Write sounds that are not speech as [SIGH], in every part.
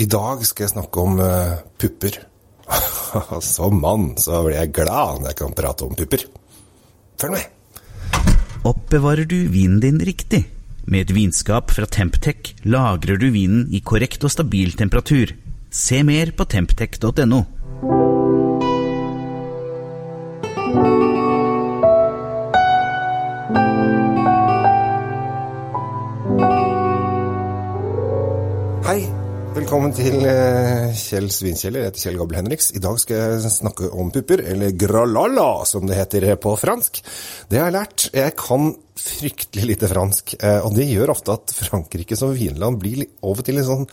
I dag skal jeg snakke om uh, pupper. [LAUGHS] Som mann så blir jeg glad når jeg kan prate om pupper. Følg med! Oppbevarer du vinen din riktig? Med et vinskap fra Temptec lagrer du vinen i korrekt og stabil temperatur. Se mer på temptec.no. velkommen til eh, Kjell Svinkjeller. Jeg heter Kjell Gabel Henriks. I dag skal jeg snakke om pupper, eller gralala, som det heter på fransk. Det har jeg lært. Jeg kan fryktelig lite fransk, eh, og det gjør ofte at Frankrike som vinland blir over til litt sånn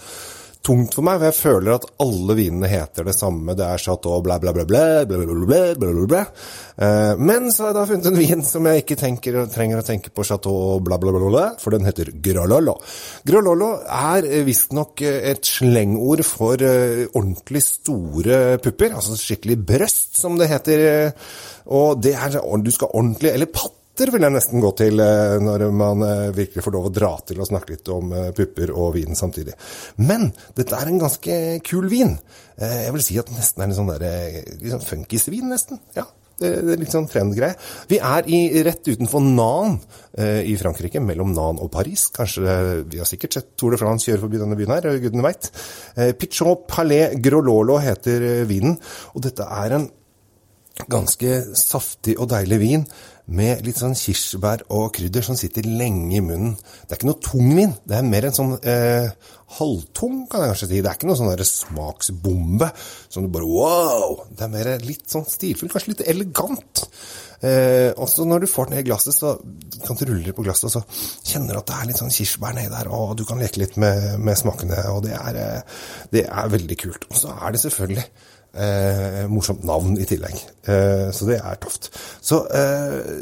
tungt for meg, for jeg føler at alle vinene heter det samme. Det er chateau bla, bla, bla, bla, bla, bla, bla, bla. Eh, Men så har jeg da funnet en vin som jeg ikke tenker, trenger å tenke på chateau bla, bla, bla, bla, for den heter Grololo. Grololo er eh, visstnok eh, et slengord for eh, ordentlig store pupper, altså skikkelig brøst, som det heter. eh, Og det er, du skal ordentlig, eller patt vil jeg nesten gå til eh, når man eh, virkelig får lov å dra til og snakke litt om eh, pupper og vin samtidig. Men dette er en ganske kul vin. Eh, Jeg vil si at det nesten er en sånn der, eh, sånn funkisvin, nesten. Ja, det er litt sånn trendgreie. Vi er i, rett utenfor Nan eh, i Frankrike, mellom Nan og Paris. Kanskje Vi har sikkert sett Tour de France kjøre forbi denne byen her, gudene veit. Pichot Palais Grololo heter eh, vinen, og dette er en ganske saftig og deilig vin med litt sånn kirsebær og krydder som sitter lenge i munnen. Det er ikke noe tung vin, det er mer en sånn eh, halvtung, kan jeg kanskje si. Det er ikke noe sånn smaksbombe som du bare wow! Det er mer litt sånn stilfull, kanskje litt elegant. Eh, også når du får den ned i glasset, så kan du rulle det på glasset, og så kjenner du at det er litt sånn kirsebær nedi der, og du kan leke litt med, med smakene, og det er, eh, det er veldig kult. Og så er det selvfølgelig Eh, morsomt navn i tillegg. Eh, så det er tøft. Så eh,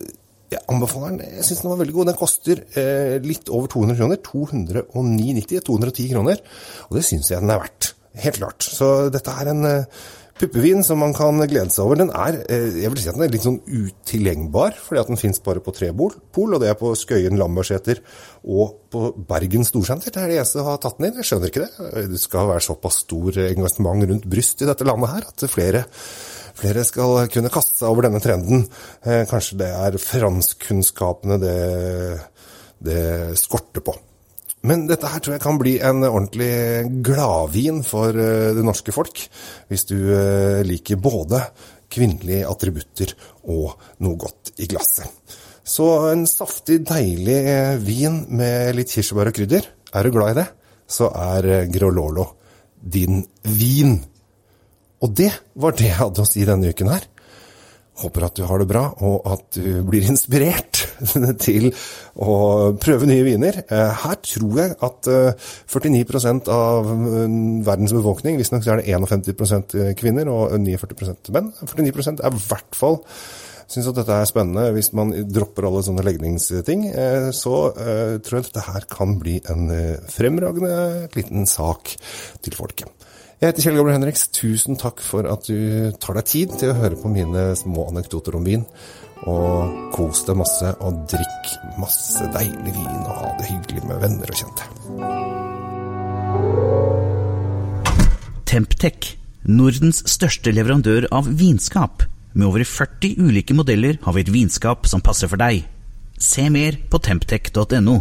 jeg anbefaler den. Jeg syns den var veldig god. Den koster eh, litt over 200 kroner. 209,90. 210 kroner. Og det syns jeg den er verdt. Helt klart. Så dette er en eh, puppevin som man kan glede seg over. Den er eh, jeg vil si at den er litt sånn utilgjengbar, fordi at den fins bare på tre pol, og det er på Skøyen Lambertseter og på Bergen Storsenter. Det er det eneste som har tatt den inn. Jeg skjønner ikke det. Det skal være såpass stor engasjement rundt bryst i dette landet her at flere Flere skal kunne kaste seg over denne trenden. Eh, kanskje det er franskkunnskapene det, det skorter på. Men dette her tror jeg kan bli en ordentlig gladvin for eh, det norske folk, hvis du eh, liker både kvinnelige attributter og noe godt i glasset. Så en saftig, deilig vin med litt kirsebær og krydder. Er du glad i det, så er Grololo din vin. Og det var det jeg hadde å si denne uken her. Håper at du har det bra, og at du blir inspirert [LAUGHS] til å prøve nye viner. Eh, Her tror jeg at eh, 49 av eh, verdens befolkning, visstnok er det 51% kvinner og 49% menn, 49% er i hvert fall syns at dette er spennende. Hvis man dropper alle sånne legningsting, eh, så eh, tror jeg dette her kan bli en eh, fremragende liten sak til folket. Jeg heter Kjell Gabriel Henriks. Tusen takk for at du tar deg tid til å høre på mine små anekdoter om vin. Og kos deg masse, og drikk masse deilig vin, og ha det hyggelig med venner og kjente. Temptec, Nordens største leverandør av vinskap. Med over 40 ulike modeller har vi et vinskap som passer for deg. Se mer på temptec.no.